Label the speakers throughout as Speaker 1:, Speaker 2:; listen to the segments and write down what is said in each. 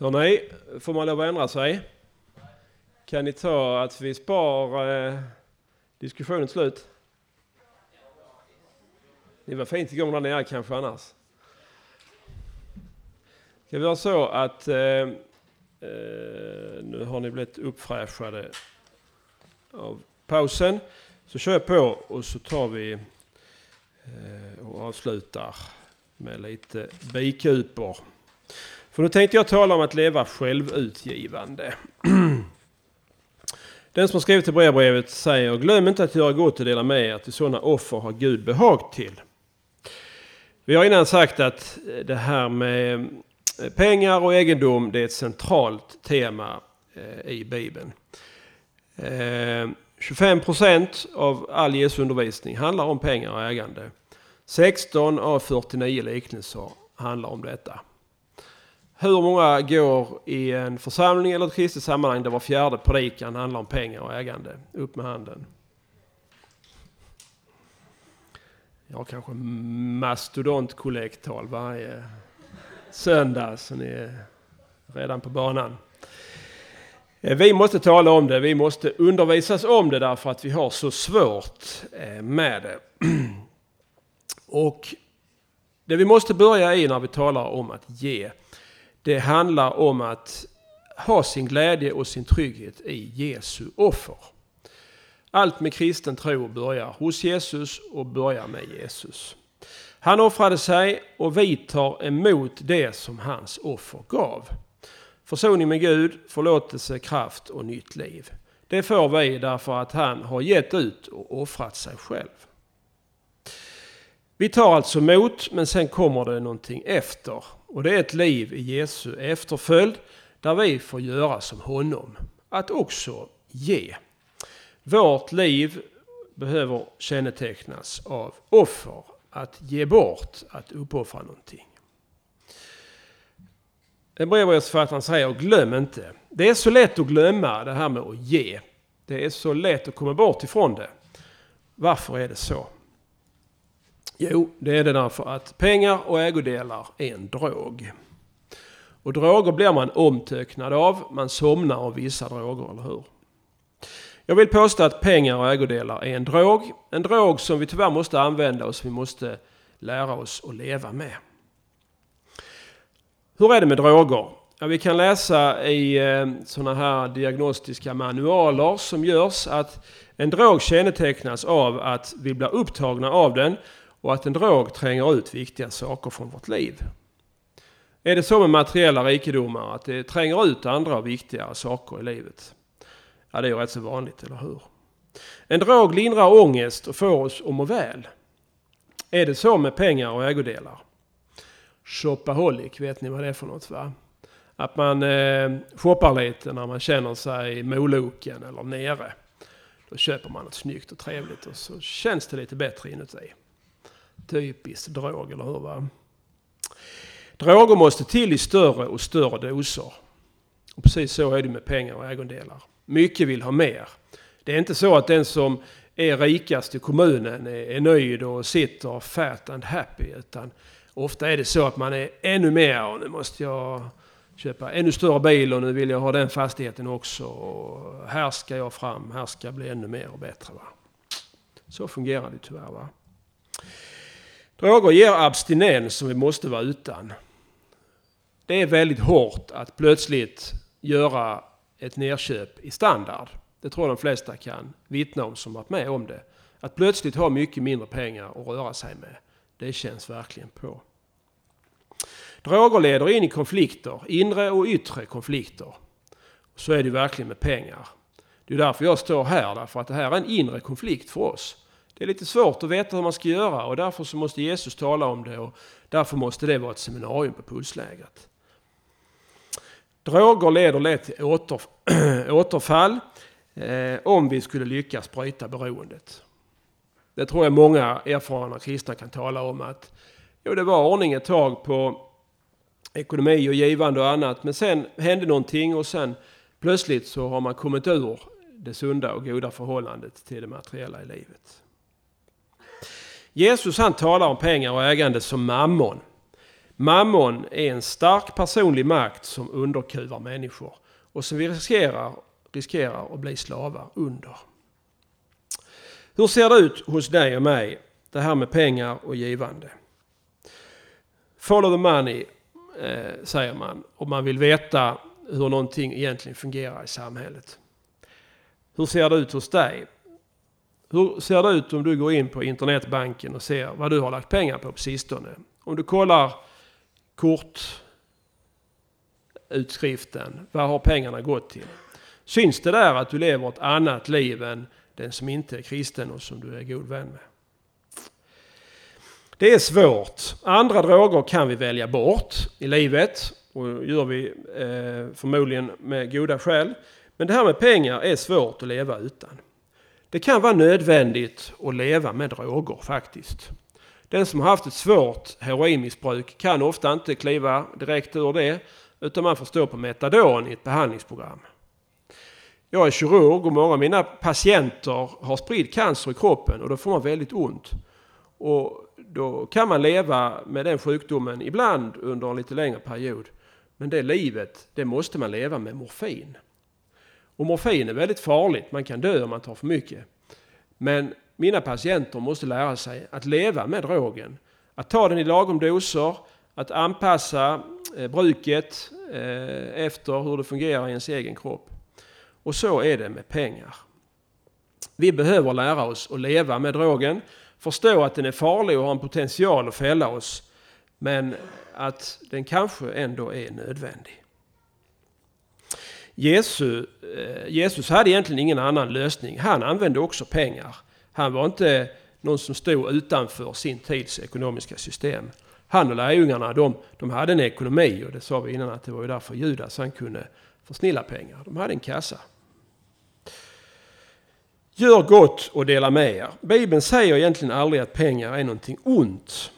Speaker 1: Hörrni, får man lov att ändra sig? Kan ni ta att vi spar eh, diskussionen slut? Ni var fint igång där nere kanske annars. Ska vi göra så att eh, eh, nu har ni blivit uppfräschade av pausen. Så kör jag på och så tar vi eh, och avslutar med lite bikupor. För nu tänkte jag tala om att leva självutgivande. Den som skrivit till brevbrevet säger glöm inte att göra gott och dela med er till sådana offer har Gud behag till. Vi har innan sagt att det här med eh, pengar och egendom det är ett centralt tema eh, i Bibeln. Eh, 25 procent av all Jesu undervisning handlar om pengar och ägande. 16 av 49 liknelser handlar om detta. Hur många går i en församling eller ett kristet sammanhang där var fjärde predikan handlar om pengar och ägande? Upp med handen. Jag har kanske mastodontkollektal varje söndag så ni är redan på banan. Eh, vi måste tala om det, vi måste undervisas om det därför att vi har så svårt eh, med det. Och det vi måste börja i när vi talar om att ge det handlar om att ha sin glädje och sin trygghet i Jesu offer. Allt med kristen tro börjar hos Jesus och börjar med Jesus. Han offrade sig och vi tar emot det som hans offer gav. Försoning med Gud, förlåtelse, kraft och nytt liv. Det får vi därför att han har gett ut och offrat sig själv. Vi tar alltså emot, men sen kommer det någonting efter. Och det är ett liv i Jesu efterföljd där vi får göra som honom. Att också ge. Vårt liv behöver kännetecknas av offer. Att ge bort, att uppoffra någonting. Hebreerbrevsförfattaren säger glöm inte. Det är så lätt att glömma det här med att ge. Det är så lätt att komma bort ifrån det. Varför är det så? Jo, det är det därför att pengar och ägodelar är en drog. Och droger blir man omtöcknad av. Man somnar av vissa droger, eller hur? Jag vill påstå att pengar och ägodelar är en drog. En drog som vi tyvärr måste använda och som vi måste lära oss att leva med. Hur är det med droger? Ja, vi kan läsa i eh, sådana här diagnostiska manualer som görs att en drog kännetecknas av att vi blir upptagna av den och att en drog tränger ut viktiga saker från vårt liv. Är det så med materiella rikedomar att det tränger ut andra viktigare saker i livet? Ja, det är ju rätt så vanligt, eller hur? En drog lindrar ångest och får oss att må väl. Är det så med pengar och ägodelar? Shopaholic, vet ni vad det är för något va? Att man eh, shoppar lite när man känner sig moloken eller nere. Då köper man något snyggt och trevligt och så känns det lite bättre inuti. Typiskt drog, eller hur? Va? Droger måste till i större och större doser. Och precis så är det med pengar och ägodelar. Mycket vill ha mer. Det är inte så att den som är rikast i kommunen är nöjd och sitter fat and happy. Utan ofta är det så att man är ännu mer och nu måste jag köpa ännu större bil och nu vill jag ha den fastigheten också. Och här ska jag fram, här ska jag bli ännu mer och bättre. Va? Så fungerar det tyvärr. Va? Droger ger abstinens som vi måste vara utan. Det är väldigt hårt att plötsligt göra ett nerköp i standard. Det tror jag de flesta kan vittna om som varit med om det. Att plötsligt ha mycket mindre pengar att röra sig med, det känns verkligen på. Droger leder in i konflikter, inre och yttre konflikter. Så är det verkligen med pengar. Det är därför jag står här, därför att det här är en inre konflikt för oss. Det är lite svårt att veta hur man ska göra och därför så måste Jesus tala om det och därför måste det vara ett seminarium på pulsläget. Droger leder lätt till åter, återfall eh, om vi skulle lyckas bryta beroendet. Det tror jag många erfarna kristna kan tala om att jo, det var ordning ett tag på ekonomi och givande och annat men sen hände någonting och sen plötsligt så har man kommit ur det sunda och goda förhållandet till det materiella i livet. Jesus han talar om pengar och ägande som mammon. Mammon är en stark personlig makt som underkuvar människor och som vi riskerar, riskerar att bli slavar under. Hur ser det ut hos dig och mig, det här med pengar och givande? Follow the money, eh, säger man, och man vill veta hur någonting egentligen fungerar i samhället. Hur ser det ut hos dig? Hur ser det ut om du går in på internetbanken och ser vad du har lagt pengar på på sistone? Om du kollar kortutskriften, vad har pengarna gått till? Syns det där att du lever ett annat liv än den som inte är kristen och som du är god vän med? Det är svårt. Andra droger kan vi välja bort i livet och gör vi eh, förmodligen med goda skäl. Men det här med pengar är svårt att leva utan. Det kan vara nödvändigt att leva med droger faktiskt. Den som har haft ett svårt heroinmissbruk kan ofta inte kliva direkt ur det utan man får stå på metadon i ett behandlingsprogram. Jag är kirurg och många av mina patienter har spridd cancer i kroppen och då får man väldigt ont. Och då kan man leva med den sjukdomen ibland under en lite längre period. Men det livet, det måste man leva med morfin. Och morfin är väldigt farligt, man kan dö om man tar för mycket. Men mina patienter måste lära sig att leva med drogen. Att ta den i lagom doser, att anpassa eh, bruket eh, efter hur det fungerar i ens egen kropp. Och så är det med pengar. Vi behöver lära oss att leva med drogen, förstå att den är farlig och har en potential att fälla oss, men att den kanske ändå är nödvändig. Jesus, eh, Jesus hade egentligen ingen annan lösning. Han använde också pengar. Han var inte någon som stod utanför sin tids ekonomiska system. Han och lärjungarna, de, de hade en ekonomi och det sa vi innan att det var ju därför Judas han kunde försnilla pengar. De hade en kassa. Gör gott och dela med er. Bibeln säger egentligen aldrig att pengar är någonting ont.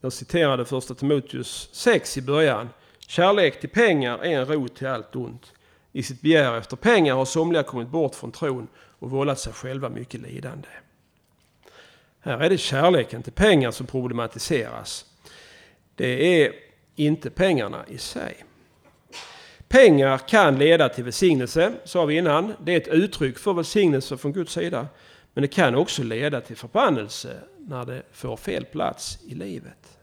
Speaker 1: Jag citerade första Timoteus 6 i början. Kärlek till pengar är en rot till allt ont. I sitt begär efter pengar har somliga kommit bort från tron och vållat sig själva mycket lidande. Här är det kärleken till pengar som problematiseras. Det är inte pengarna i sig. Pengar kan leda till välsignelse, sa vi innan. Det är ett uttryck för välsignelse från Guds sida. Men det kan också leda till förbannelse när det får fel plats i livet.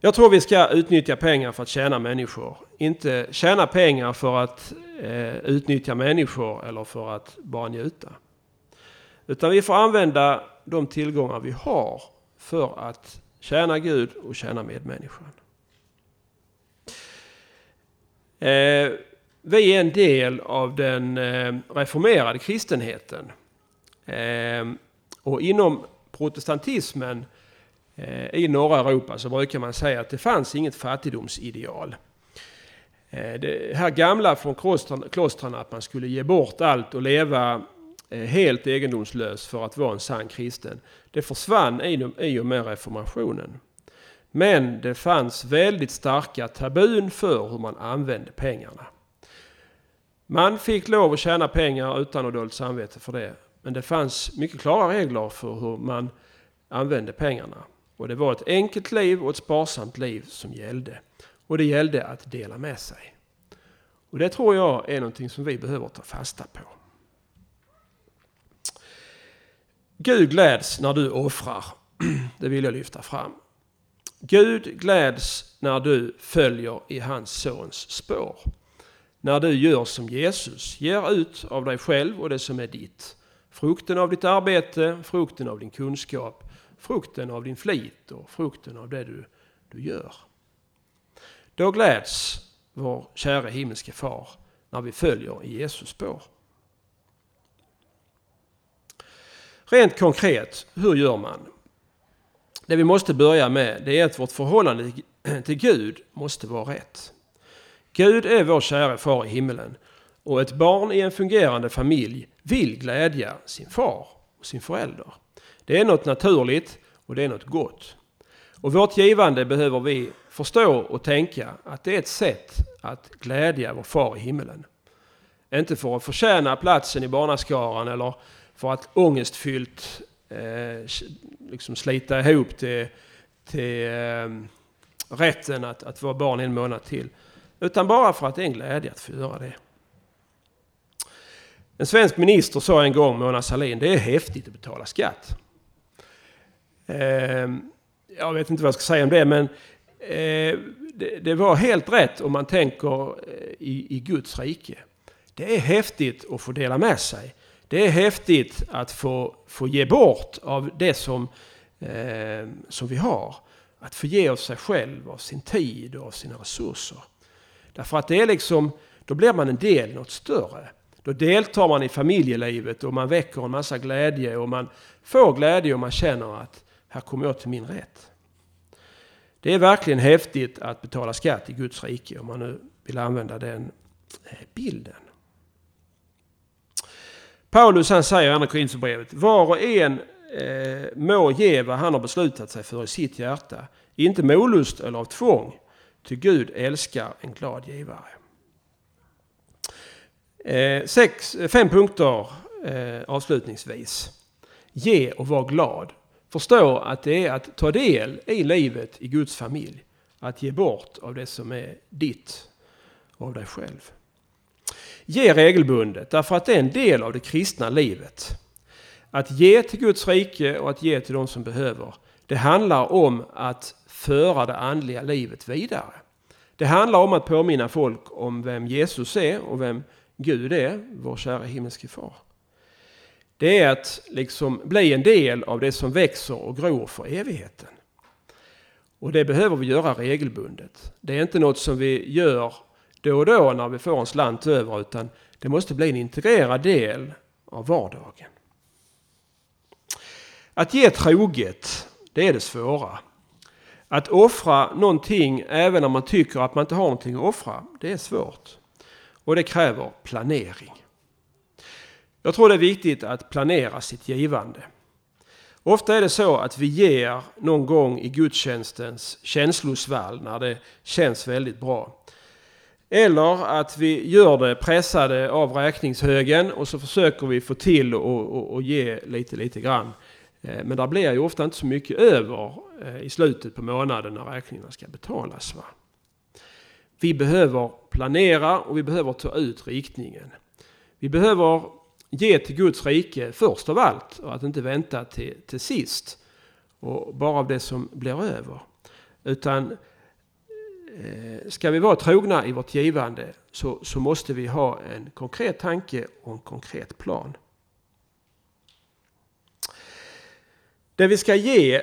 Speaker 1: Jag tror vi ska utnyttja pengar för att tjäna människor. Inte tjäna pengar för att eh, utnyttja människor eller för att bara njuta. Utan vi får använda de tillgångar vi har för att tjäna Gud och tjäna medmänniskan. Eh, vi är en del av den eh, reformerade kristenheten. Eh, och inom protestantismen Eh, I norra Europa så brukar man säga att det fanns inget fattigdomsideal. Eh, det här gamla från klostren att man skulle ge bort allt och leva eh, helt egendomslös för att vara en sann kristen. Det försvann i och med reformationen. Men det fanns väldigt starka tabun för hur man använde pengarna. Man fick lov att tjäna pengar utan att dåligt samvete för det. Men det fanns mycket klara regler för hur man använde pengarna. Och det var ett enkelt liv och ett sparsamt liv som gällde. Och det gällde att dela med sig. Och det tror jag är någonting som vi behöver ta fasta på. Gud gläds när du offrar. Det vill jag lyfta fram. Gud gläds när du följer i hans sons spår. När du gör som Jesus, ger ut av dig själv och det som är ditt. Frukten av ditt arbete, frukten av din kunskap, frukten av din flit och frukten av det du, du gör. Då gläds vår käre himmelske far när vi följer i Jesus spår. Rent konkret, hur gör man? Det vi måste börja med det är att vårt förhållande till Gud måste vara rätt. Gud är vår käre far i himmelen och ett barn i en fungerande familj vill glädja sin far och sin förälder. Det är något naturligt och det är något gott. Och vårt givande behöver vi förstå och tänka att det är ett sätt att glädja vår far i himmelen. Inte för att förtjäna platsen i barnaskaran eller för att ångestfyllt eh, liksom slita ihop till, till eh, rätten att, att vara barn en månad till. Utan bara för att det är en glädje att få göra det. En svensk minister sa en gång, Mona Sahlin, det är häftigt att betala skatt. Eh, jag vet inte vad jag ska säga om det, men Eh, det, det, var helt rätt om man tänker eh, i, i Guds rike. Det är häftigt att få dela med sig. Det är häftigt att få, få ge bort av det som, eh, som vi har. Att få ge av sig själv, av sin tid och av sina resurser. Därför att det är liksom, då blir man en del i något större. Då deltar man i familjelivet och man väcker en massa glädje och man får glädje och man känner att här kommer jag till min rätt. Det är verkligen häftigt att betala skatt i Guds rike om man nu vill använda den eh, bilden. Paulus han säger i Andra Korinthierbrevet, var och en eh, må ge vad han har beslutat sig för i sitt hjärta, inte med olust eller av tvång, ty Gud älskar en glad givare. Eh, sex, fem punkter eh, avslutningsvis. Ge och var glad. Förstå att det är att ta del i livet i Guds familj. Att ge bort av det som är ditt av dig själv. Ge regelbundet därför att det är en del av det kristna livet. Att ge till Guds rike och att ge till de som behöver. Det handlar om att föra det andliga livet vidare. Det handlar om att påminna folk om vem Jesus är och vem Gud är, vår kära himmelske far. Det är att liksom bli en del av det som växer och gror för evigheten. Och det behöver vi göra regelbundet. Det är inte något som vi gör då och då när vi får en slant över utan det måste bli en integrerad del av vardagen. Att ge troget, det är det svåra. Att offra någonting även om man tycker att man inte har någonting att offra, det är svårt. Och det kräver planering. Jag tror det är viktigt att planera sitt givande. Ofta är det så att vi ger någon gång i gudstjänstens känslosvall när det känns väldigt bra. Eller att vi gör det pressade av räkningshögen och så försöker vi få till och, ge lite, lite grann. Eh, men det blir ju ofta inte så mycket över eh, i slutet på månaden när räkningarna ska betalas. Va? Vi behöver planera och vi behöver ta ut riktningen. Vi behöver ge till Guds rike först av allt och att inte vänta till, till sist. Och bara av det som blir över. Utan eh, ska vi vara trogna i vårt givande så, så måste vi ha en konkret tanke och en konkret plan. Det vi ska ge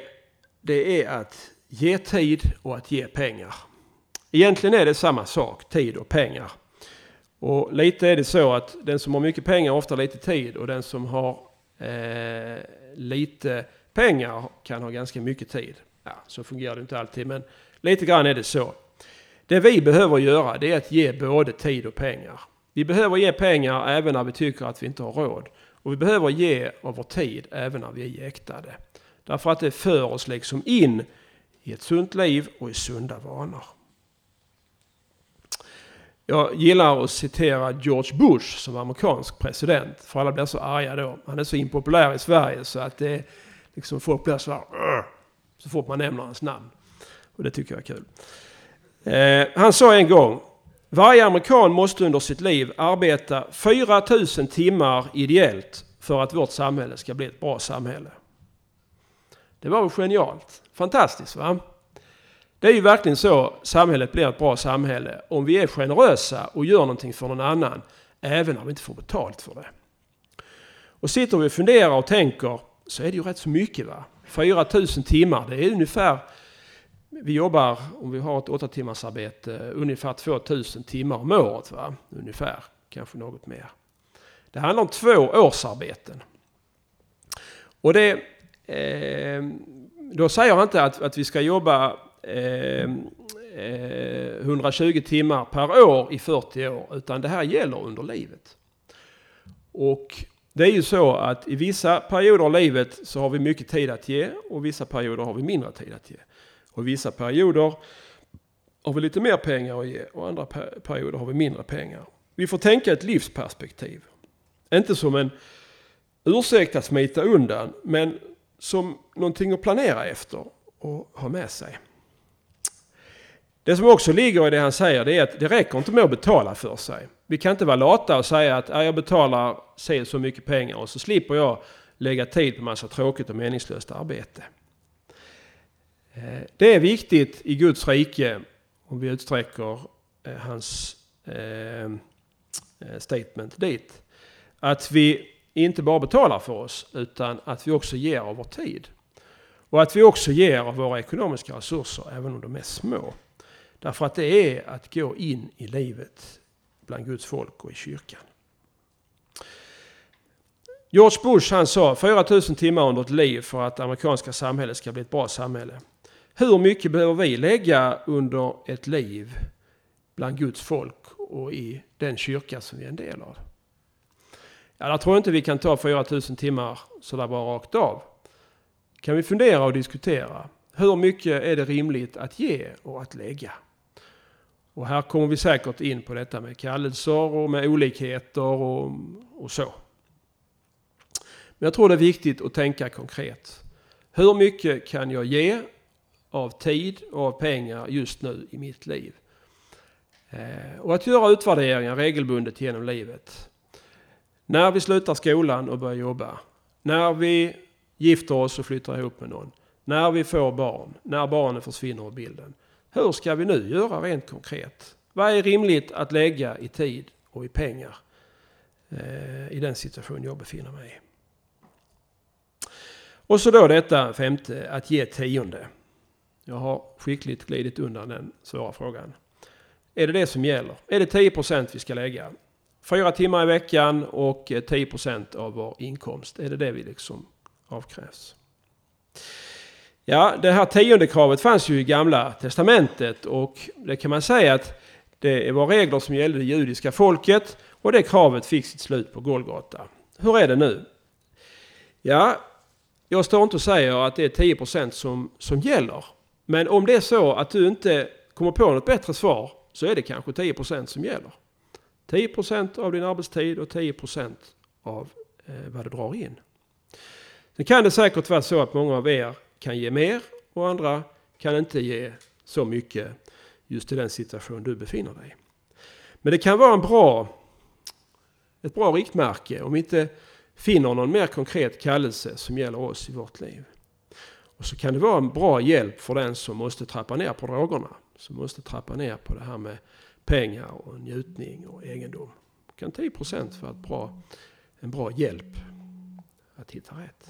Speaker 1: det är att ge tid och att ge pengar. Egentligen är det samma sak, tid och pengar. Och lite är det så att den som har mycket pengar har ofta lite tid och den som har eh, lite pengar kan ha ganska mycket tid. Ja, så fungerar det inte alltid men lite grann är det så. Det vi behöver göra det är att ge både tid och pengar. Vi behöver ge pengar även när vi tycker att vi inte har råd. Och vi behöver ge av vår tid även när vi är jäktade. Därför att det för oss liksom in i ett sunt liv och i sunda vanor. Jag gillar att citera George Bush som amerikansk president. För alla blir så arga då. Han är så impopulär i Sverige så att det liksom folk blir så här, så fort man nämner hans namn. Och det tycker jag är kul. Eh, han sa en gång, varje amerikan måste under sitt liv arbeta 4000 timmar ideellt för att vårt samhälle ska bli ett bra samhälle. Det var väl genialt? Fantastiskt va? Det är ju verkligen så samhället blir ett bra samhälle om vi är generösa och gör någonting för någon annan även om vi inte får betalt för det. Och sitter vi och funderar och tänker så är det ju rätt så mycket va. 4000 timmar, det är ungefär vi jobbar, om vi har ett 8 timmars arbete, ungefär 2000 timmar om året. Va? Ungefär, kanske något mer. Det handlar om två årsarbeten. Och det, eh, då säger jag inte att, att vi ska jobba Ehm, eh, 120 timmar per år i 40 år, utan det här gäller under livet. Och det är ju så att i vissa perioder av livet så har vi mycket tid att ge och vissa perioder har vi mindre tid att ge. Och i vissa perioder har vi lite mer pengar att ge och andra perioder har vi mindre pengar. Vi får tänka ett livsperspektiv. Inte som en ursäkt att smita undan, men som någonting att planera efter. och ha med sig. Det som också ligger i det han säger det är att det räcker inte med att betala för sig. Vi kan inte vara lata och säga att jag betalar sig så mycket pengar och så slipper jag lägga tid på massa tråkigt och meningslöst arbete. Eh, det är viktigt i Guds rike, om vi utsträcker eh, hans eh, statement dit, att vi inte bara betalar för oss utan att vi också ger av vår tid. Och att vi också ger av våra ekonomiska resurser även om de är små. Därför att det är att gå in i livet bland Guds folk och i kyrkan. George Bush han sa 4000 timmar under ett liv för att det amerikanska samhället ska bli ett bra samhälle. Hur mycket behöver vi lägga under ett liv bland Guds folk och i den kyrka som vi är en del av? Ja, jag tror inte vi kan ta 4000 timmar sådär bara rakt av. Kan vi fundera och diskutera. Hur mycket är det rimligt att ge och att lägga? Och här kommer vi säkert in på detta med kallelser och med olikheter och, och så. Men jag tror det är viktigt att tänka konkret. Hur mycket kan jag ge av tid och av pengar just nu i mitt liv? Eh, och att göra utvärderingar regelbundet genom livet. När vi slutar skolan och börjar jobba. När vi gifter oss och flyttar ihop med någon. När vi får barn. När barnen försvinner ur bilden. Hur ska vi nu göra rent konkret? Vad är rimligt att lägga i tid och i pengar eh, i den situation jag befinner mig i? Och så då detta femte, att ge tionde. Jag har skickligt glidit undan den svåra frågan. Är det det som gäller? Är det 10 procent vi ska lägga? Fyra timmar i veckan och eh, 10 procent av vår inkomst. Är det det vi liksom avkrävs? Ja, det här tionde kravet fanns ju i gamla testamentet och det kan man säga att det var regler som gällde det judiska folket och det kravet fick sitt slut på Golgata. Hur är det nu? Ja, jag står inte och säger att det är 10 procent som, som gäller. Men om det är så att du inte kommer på något bättre svar så är det kanske 10 procent som gäller. 10 procent av din arbetstid och 10 procent av eh, vad du drar in. Sen kan det säkert vara så att många av er kan ge mer och andra kan inte ge så mycket just i den situation du befinner dig. Men det kan vara en bra, ett bra riktmärke om vi inte finner någon mer konkret kallelse som gäller oss i vårt liv. Och så kan det vara en bra hjälp för den som måste trappa ner på drogerna. Som måste trappa ner på det här med pengar och njutning och egendom. Kan 10 procent vara bra, en bra hjälp att hitta rätt.